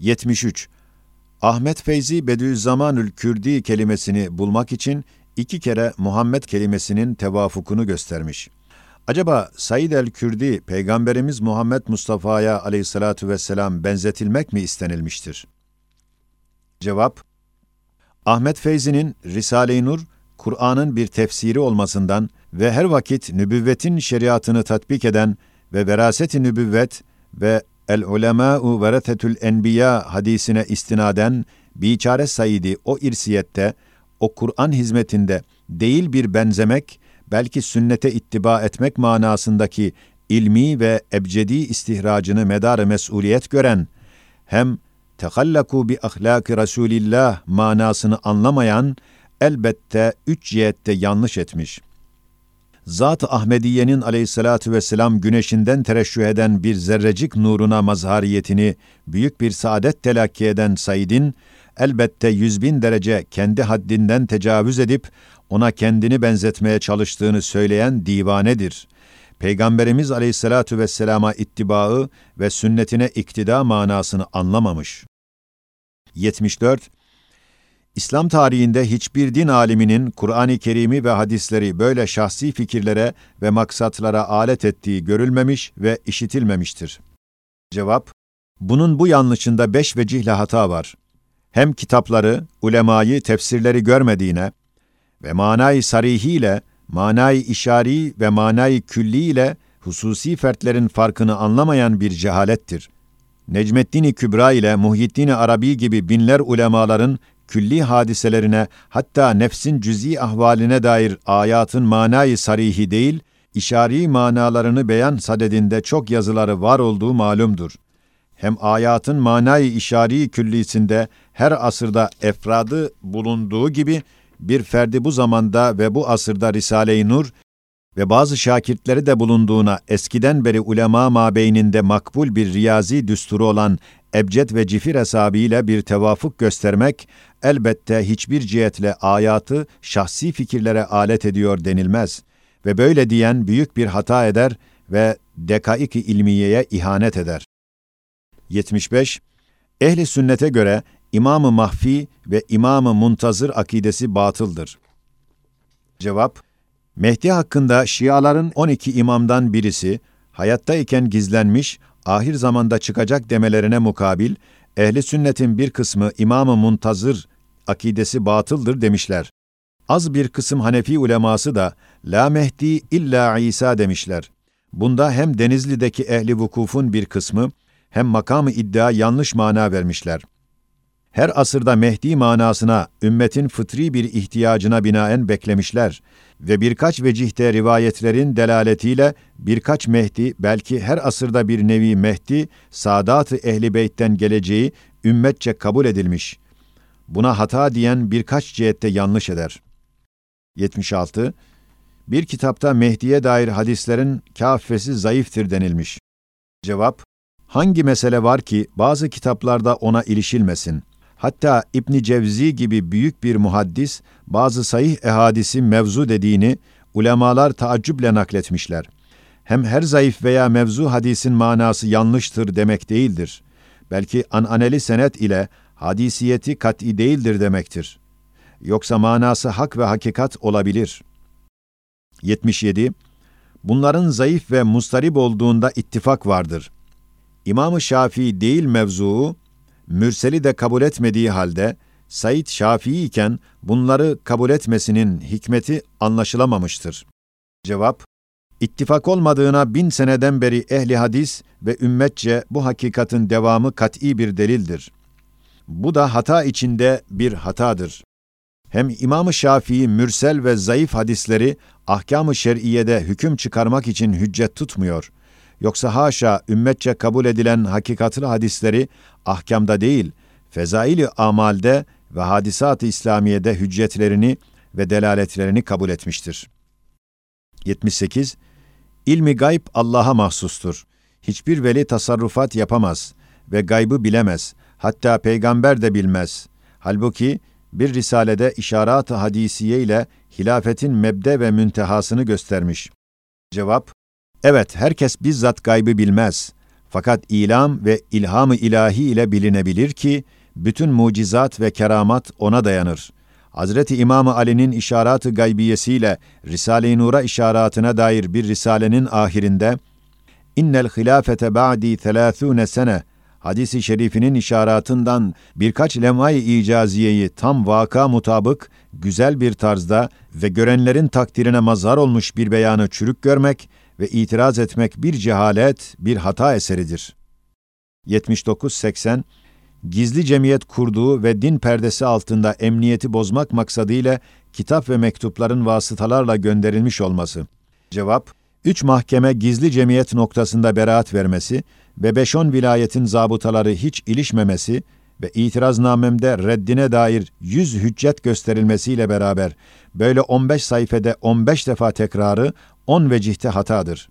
73. Ahmet Feyzi Bediüzzamanül Kürdi kelimesini bulmak için iki kere Muhammed kelimesinin tevafukunu göstermiş. Acaba Said el-Kürdi Peygamberimiz Muhammed Mustafa'ya aleyhissalatu vesselam benzetilmek mi istenilmiştir? Cevap Ahmet Feyzi'nin Risale-i Nur, Kur'an'ın bir tefsiri olmasından ve her vakit nübüvvetin şeriatını tatbik eden ve veraset-i nübüvvet ve el ulemâ'u verethetül enbiya hadisine istinaden biçare Said'i o irsiyette, o Kur'an hizmetinde değil bir benzemek, belki sünnete ittiba etmek manasındaki ilmi ve ebcedi istihracını medar mesuliyet gören, hem tekallaku bi ahlaki Resulillah manasını anlamayan, elbette üç cihette yanlış etmiş. Zat-ı Ahmediye'nin aleyhissalatu vesselam güneşinden tereşüh eden bir zerrecik nuruna mazhariyetini büyük bir saadet telakki eden Said'in, elbette yüz bin derece kendi haddinden tecavüz edip ona kendini benzetmeye çalıştığını söyleyen divanedir. Peygamberimiz aleyhissalatu vesselama ittibaı ve sünnetine iktida manasını anlamamış. 74. İslam tarihinde hiçbir din aliminin Kur'an-ı Kerim'i ve hadisleri böyle şahsi fikirlere ve maksatlara alet ettiği görülmemiş ve işitilmemiştir. Cevap, bunun bu yanlışında beş vecihle hata var. Hem kitapları, ulemayı, tefsirleri görmediğine ve manayı sarihiyle, manayı işari ve manayı külli ile hususi fertlerin farkını anlamayan bir cehalettir. Necmeddin-i Kübra ile Muhyiddin Arabi gibi binler ulemaların külli hadiselerine hatta nefsin cüz'i ahvaline dair ayatın manayı sarihi değil, işari manalarını beyan sadedinde çok yazıları var olduğu malumdur. Hem ayatın manayı işari küllisinde her asırda efradı bulunduğu gibi bir ferdi bu zamanda ve bu asırda Risale-i Nur ve bazı şakirtleri de bulunduğuna eskiden beri ulema mabeyninde makbul bir riyazi düsturu olan ebced ve cifir hesabıyla bir tevafuk göstermek, elbette hiçbir cihetle ayatı şahsi fikirlere alet ediyor denilmez ve böyle diyen büyük bir hata eder ve dekaik-i ilmiyeye ihanet eder. 75. Ehli sünnete göre İmam-ı Mahfi ve İmam-ı Muntazır akidesi batıldır. Cevap Mehdi hakkında Şiaların 12 imamdan birisi, hayattayken gizlenmiş, ahir zamanda çıkacak demelerine mukabil, ehli sünnetin bir kısmı İmam-ı Muntazır akidesi batıldır demişler. Az bir kısım Hanefi uleması da La Mehdi illa İsa demişler. Bunda hem Denizli'deki ehli vukufun bir kısmı hem makamı iddia yanlış mana vermişler. Her asırda Mehdi manasına ümmetin fıtri bir ihtiyacına binaen beklemişler ve birkaç vecihte rivayetlerin delaletiyle birkaç Mehdi belki her asırda bir nevi Mehdi Sadat-ı Ehli Beyt'ten geleceği ümmetçe kabul edilmiş. Buna hata diyen birkaç cihette yanlış eder. 76. Bir kitapta Mehdi'ye dair hadislerin kâffesi zayıftır denilmiş. Cevap, hangi mesele var ki bazı kitaplarda ona ilişilmesin? Hatta İbn Cevzi gibi büyük bir muhaddis bazı sahih ehadisi mevzu dediğini ulemalar taaccüple nakletmişler. Hem her zayıf veya mevzu hadisin manası yanlıştır demek değildir. Belki ananeli senet ile hadisiyeti kat'i değildir demektir. Yoksa manası hak ve hakikat olabilir. 77. Bunların zayıf ve mustarip olduğunda ittifak vardır. İmam-ı Şafii değil mevzuu, mürseli de kabul etmediği halde, Said Şafii iken bunları kabul etmesinin hikmeti anlaşılamamıştır. Cevap, İttifak olmadığına bin seneden beri ehli hadis ve ümmetçe bu hakikatin devamı kat'i bir delildir. Bu da hata içinde bir hatadır. Hem İmam-ı Şafii mürsel ve zayıf hadisleri ahkam-ı şer'iyede hüküm çıkarmak için hüccet tutmuyor. Yoksa haşa ümmetçe kabul edilen hakikatlı hadisleri ahkamda değil, fezaili amalde ve hadisat-ı İslamiye'de hüccetlerini ve delaletlerini kabul etmiştir. 78. İlmi gayb Allah'a mahsustur. Hiçbir veli tasarrufat yapamaz ve gaybı bilemez. Hatta peygamber de bilmez. Halbuki bir risalede işarat-ı hadisiye ile hilafetin mebde ve müntehasını göstermiş. Cevap, evet herkes bizzat gaybı bilmez. Fakat ilam ve ilham-ı ilahi ile bilinebilir ki, bütün mucizat ve keramat ona dayanır. Hazreti İmam Ali'nin işarat-ı gaybiyesiyle Risale-i Nur'a işaratına dair bir risalenin ahirinde İnnel hilafete ba'di 30 sene hadisi şerifinin işaratından birkaç lemay icaziyeyi tam vaka mutabık, güzel bir tarzda ve görenlerin takdirine mazhar olmuş bir beyanı çürük görmek ve itiraz etmek bir cehalet, bir hata eseridir. 79-80 Gizli cemiyet kurduğu ve din perdesi altında emniyeti bozmak maksadıyla kitap ve mektupların vasıtalarla gönderilmiş olması. Cevap, üç mahkeme gizli cemiyet noktasında beraat vermesi ve 5-10 vilayetin zabıtaları hiç ilişmemesi ve itiraznamemde reddine dair yüz hüccet gösterilmesiyle beraber böyle 15 sayfede 15 defa tekrarı 10 vecihte hatadır.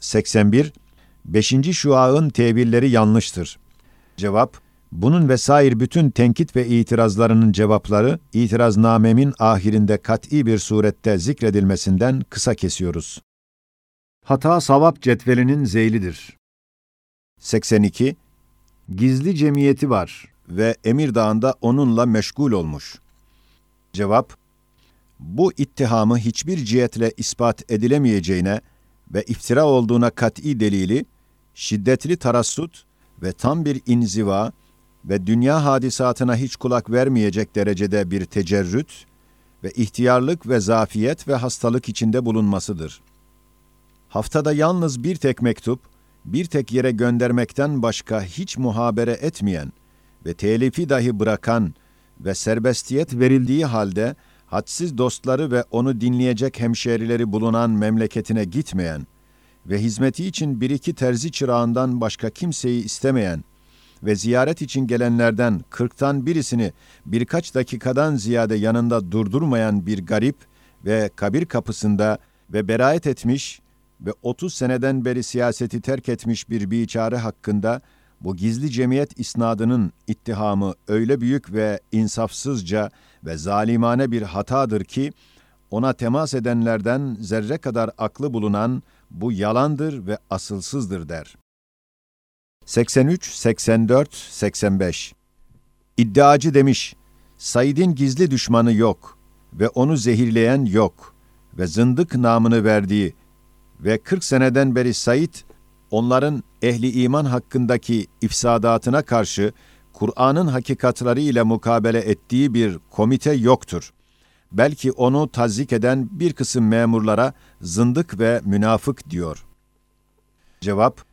81. 5. şuağın tevilleri yanlıştır. Cevap, bunun vesair bütün tenkit ve itirazlarının cevapları itiraznamemin ahirinde kat'i bir surette zikredilmesinden kısa kesiyoruz. Hata savap cetvelinin zeylidir. 82. Gizli cemiyeti var ve Emir Dağı'nda onunla meşgul olmuş. Cevap, bu ittihamı hiçbir cihetle ispat edilemeyeceğine ve iftira olduğuna kat'i delili, şiddetli tarassut ve tam bir inziva ve dünya hadisatına hiç kulak vermeyecek derecede bir tecerrüt ve ihtiyarlık ve zafiyet ve hastalık içinde bulunmasıdır. Haftada yalnız bir tek mektup, bir tek yere göndermekten başka hiç muhabere etmeyen ve telifi dahi bırakan ve serbestiyet verildiği halde hadsiz dostları ve onu dinleyecek hemşerileri bulunan memleketine gitmeyen ve hizmeti için bir iki terzi çırağından başka kimseyi istemeyen ve ziyaret için gelenlerden kırktan birisini birkaç dakikadan ziyade yanında durdurmayan bir garip ve kabir kapısında ve beraat etmiş ve 30 seneden beri siyaseti terk etmiş bir biçare hakkında bu gizli cemiyet isnadının ittihamı öyle büyük ve insafsızca ve zalimane bir hatadır ki, ona temas edenlerden zerre kadar aklı bulunan bu yalandır ve asılsızdır der. 83, 84, 85 İddiacı demiş, Said'in gizli düşmanı yok ve onu zehirleyen yok ve zındık namını verdiği ve 40 seneden beri Said, onların ehli iman hakkındaki ifsadatına karşı Kur'an'ın hakikatları ile mukabele ettiği bir komite yoktur. Belki onu tazik eden bir kısım memurlara zındık ve münafık diyor. Cevap,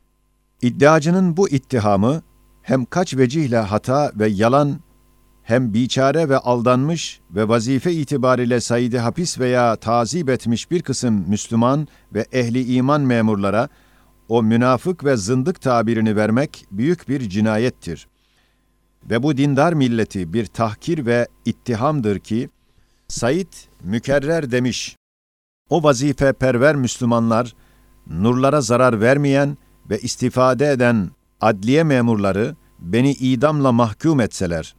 iddiacının bu ittihamı hem kaç vecihle hata ve yalan hem biçare ve aldanmış ve vazife itibariyle Said'i hapis veya tazip etmiş bir kısım Müslüman ve ehli iman memurlara o münafık ve zındık tabirini vermek büyük bir cinayettir. Ve bu dindar milleti bir tahkir ve ittihamdır ki, Said mükerrer demiş, o vazife perver Müslümanlar, nurlara zarar vermeyen ve istifade eden adliye memurları beni idamla mahkum etseler,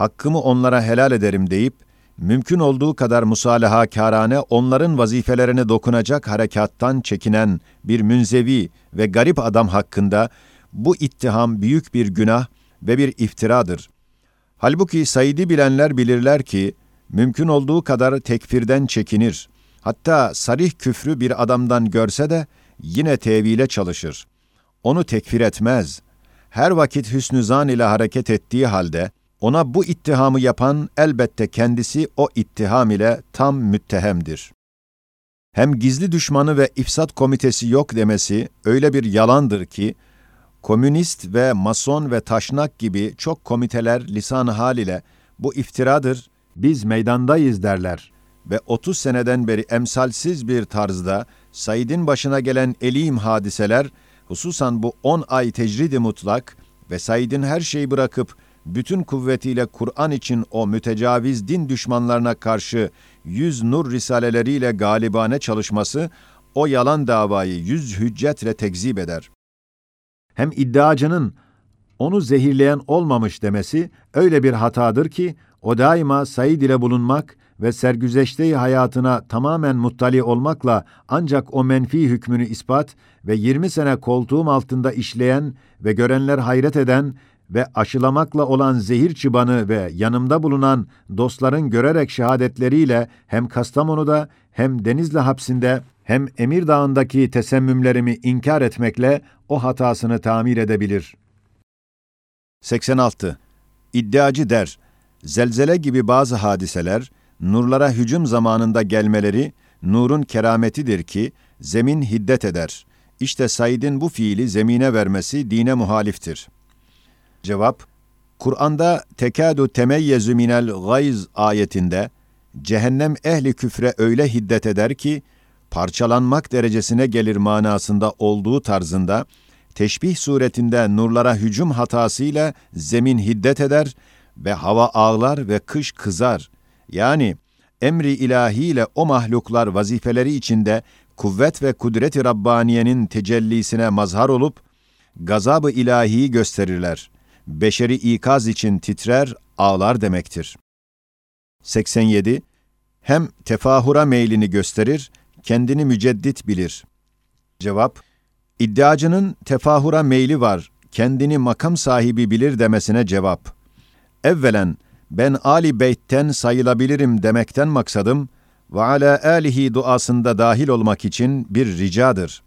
hakkımı onlara helal ederim deyip, mümkün olduğu kadar musalaha kârane onların vazifelerine dokunacak harekattan çekinen bir münzevi ve garip adam hakkında bu ittiham büyük bir günah ve bir iftiradır. Halbuki Said'i bilenler bilirler ki, mümkün olduğu kadar tekfirden çekinir. Hatta sarih küfrü bir adamdan görse de yine tevile çalışır. Onu tekfir etmez. Her vakit hüsnü zan ile hareket ettiği halde, ona bu ittihamı yapan elbette kendisi o ittiham ile tam müttehemdir. Hem gizli düşmanı ve ifsat komitesi yok demesi öyle bir yalandır ki, komünist ve mason ve taşnak gibi çok komiteler lisan hal ile bu iftiradır, biz meydandayız derler ve 30 seneden beri emsalsiz bir tarzda Said'in başına gelen elim hadiseler, hususan bu 10 ay tecridi mutlak ve Said'in her şeyi bırakıp bütün kuvvetiyle Kur'an için o mütecaviz din düşmanlarına karşı yüz nur risaleleriyle galibane çalışması, o yalan davayı yüz hüccetle tekzip eder. Hem iddiacının onu zehirleyen olmamış demesi öyle bir hatadır ki, o daima Said ile bulunmak ve sergüzeşte hayatına tamamen muttali olmakla ancak o menfi hükmünü ispat ve 20 sene koltuğum altında işleyen ve görenler hayret eden ve aşılamakla olan zehir çıbanı ve yanımda bulunan dostların görerek şehadetleriyle hem Kastamonu'da hem Denizli hapsinde hem Emir Dağı'ndaki tesemmümlerimi inkar etmekle o hatasını tamir edebilir. 86. İddiacı der, zelzele gibi bazı hadiseler, nurlara hücum zamanında gelmeleri, nurun kerametidir ki, zemin hiddet eder. İşte Said'in bu fiili zemine vermesi dine muhaliftir. Cevap, Kur'an'da tekadu temeyyezu minel gayz ayetinde, cehennem ehli küfre öyle hiddet eder ki, parçalanmak derecesine gelir manasında olduğu tarzında, teşbih suretinde nurlara hücum hatasıyla zemin hiddet eder ve hava ağlar ve kış kızar. Yani emri ilahiyle o mahluklar vazifeleri içinde kuvvet ve kudret-i Rabbaniye'nin tecellisine mazhar olup, gazabı ilahiyi gösterirler. Beşeri ikaz için titrer, ağlar demektir. 87. Hem tefahura meylini gösterir, kendini müceddit bilir. Cevap, İddiacının tefahura meyli var, kendini makam sahibi bilir demesine cevap. Evvelen, ben Ali Beyt'ten sayılabilirim demekten maksadım, ve ala alihi duasında dahil olmak için bir ricadır.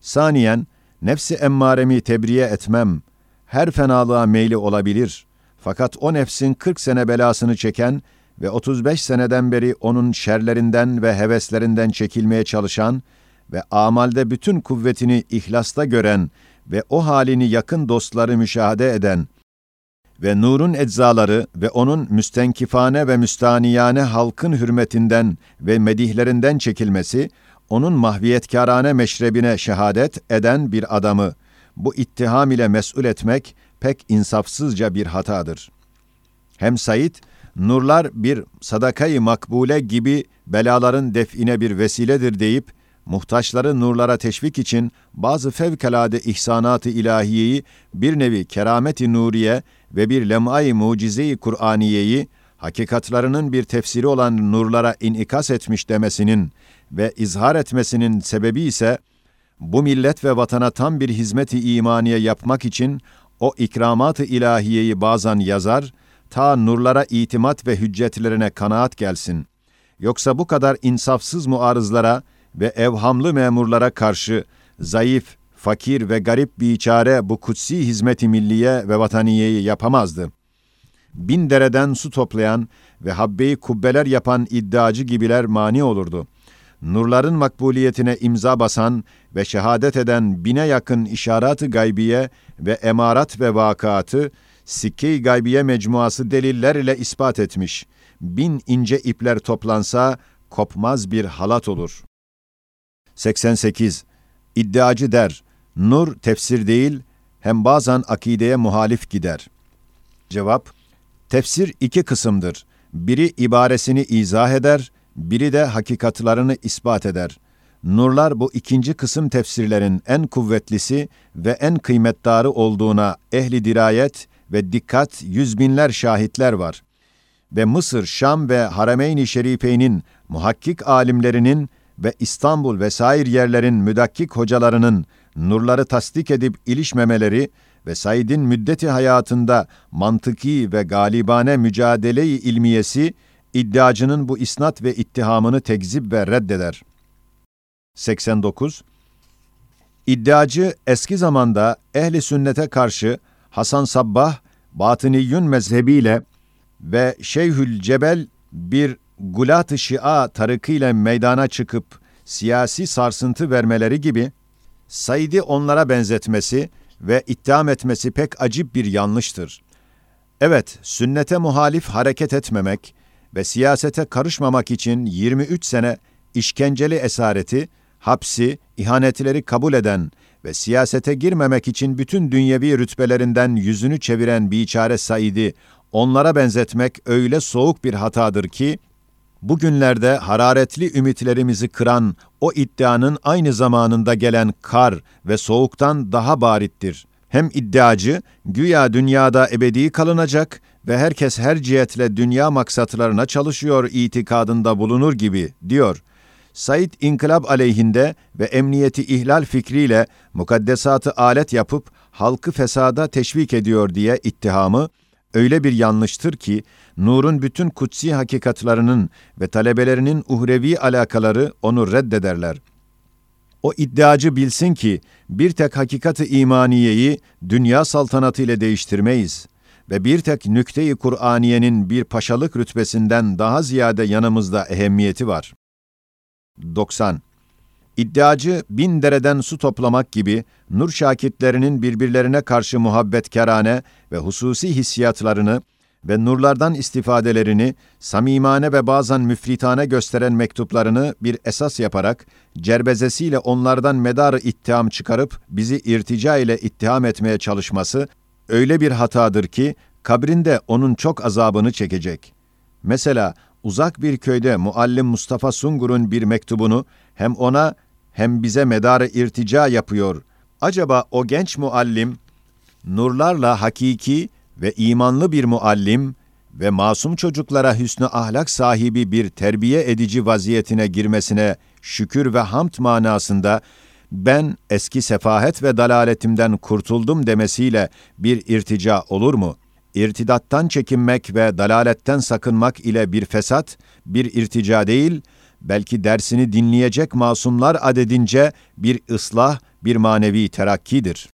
Saniyen, nefsi emmaremi tebriye etmem, her fenalığa meyli olabilir. Fakat o nefsin 40 sene belasını çeken ve 35 seneden beri onun şerlerinden ve heveslerinden çekilmeye çalışan ve amalde bütün kuvvetini ihlasta gören ve o halini yakın dostları müşahede eden ve nurun eczaları ve onun müstenkifane ve müstaniyane halkın hürmetinden ve medihlerinden çekilmesi, onun mahviyetkârane meşrebine şehadet eden bir adamı bu ittiham ile mesul etmek pek insafsızca bir hatadır. Hem Said, nurlar bir sadakayı makbule gibi belaların define bir vesiledir deyip, muhtaçları nurlara teşvik için bazı fevkalade ihsanatı ilahiyeyi bir nevi kerameti nuriye ve bir lem'ay mucize-i Kur'aniyeyi hakikatlarının bir tefsiri olan nurlara inikas etmiş demesinin ve izhar etmesinin sebebi ise bu millet ve vatana tam bir hizmeti imaniye yapmak için o ikramat-ı ilahiyeyi bazen yazar, ta nurlara itimat ve hüccetlerine kanaat gelsin. Yoksa bu kadar insafsız muarızlara ve evhamlı memurlara karşı zayıf, fakir ve garip biçare bu kutsi hizmeti milliye ve vataniyeyi yapamazdı. Bin dereden su toplayan ve habbeyi kubbeler yapan iddiacı gibiler mani olurdu. Nurların makbuliyetine imza basan ve şehadet eden bine yakın işarat-ı gaybiye ve emarat ve vakatı, sikke-i gaybiye mecmuası deliller ile ispat etmiş. Bin ince ipler toplansa kopmaz bir halat olur. 88. İddiacı der, nur tefsir değil, hem bazen akideye muhalif gider. Cevap, tefsir iki kısımdır. Biri ibaresini izah eder, biri de hakikatlarını ispat eder. Nurlar bu ikinci kısım tefsirlerin en kuvvetlisi ve en kıymetdarı olduğuna ehli dirayet ve dikkat yüz binler şahitler var. Ve Mısır, Şam ve Harameyn-i Şerifeyn'in muhakkik alimlerinin ve İstanbul vesair yerlerin müdakkik hocalarının nurları tasdik edip ilişmemeleri ve Said'in müddeti hayatında mantıki ve galibane mücadele-i ilmiyesi, iddiacının bu isnat ve ittihamını tekzip ve reddeder. 89. İddiacı eski zamanda ehli sünnete karşı Hasan Sabbah, Batıniyyün mezhebiyle ve Şeyhül Cebel bir gulat-ı şia tarıkıyla meydana çıkıp siyasi sarsıntı vermeleri gibi, Said'i onlara benzetmesi ve ittiham etmesi pek acip bir yanlıştır. Evet, sünnete muhalif hareket etmemek ve siyasete karışmamak için 23 sene işkenceli esareti, hapsi, ihanetleri kabul eden ve siyasete girmemek için bütün dünyevi rütbelerinden yüzünü çeviren biçare Said'i onlara benzetmek öyle soğuk bir hatadır ki, bugünlerde hararetli ümitlerimizi kıran o iddianın aynı zamanında gelen kar ve soğuktan daha barittir. Hem iddiacı, güya dünyada ebedi kalınacak ve herkes her cihetle dünya maksatlarına çalışıyor itikadında bulunur gibi, diyor. Said inkılap aleyhinde ve emniyeti ihlal fikriyle mukaddesatı alet yapıp halkı fesada teşvik ediyor diye ittihamı, öyle bir yanlıştır ki, Nur'un bütün kutsi hakikatlarının ve talebelerinin uhrevi alakaları onu reddederler. O iddiacı bilsin ki, bir tek hakikati imaniyeyi dünya saltanatı ile değiştirmeyiz ve bir tek nükte-i Kur'aniyenin bir paşalık rütbesinden daha ziyade yanımızda ehemmiyeti var. 90. İddiacı bin dereden su toplamak gibi nur şakitlerinin birbirlerine karşı muhabbetkarane ve hususi hissiyatlarını ve nurlardan istifadelerini samimane ve bazen müfritane gösteren mektuplarını bir esas yaparak cerbezesiyle onlardan medar ittiham çıkarıp bizi irtica ile ittiham etmeye çalışması öyle bir hatadır ki kabrinde onun çok azabını çekecek. Mesela uzak bir köyde muallim Mustafa Sungur'un bir mektubunu hem ona hem bize medarı irtica yapıyor. Acaba o genç muallim nurlarla hakiki ve imanlı bir muallim ve masum çocuklara hüsnü ahlak sahibi bir terbiye edici vaziyetine girmesine şükür ve hamd manasında ben eski sefahet ve dalaletimden kurtuldum demesiyle bir irtica olur mu? İrtidattan çekinmek ve dalaletten sakınmak ile bir fesat, bir irtica değil, belki dersini dinleyecek masumlar adedince bir ıslah, bir manevi terakkidir.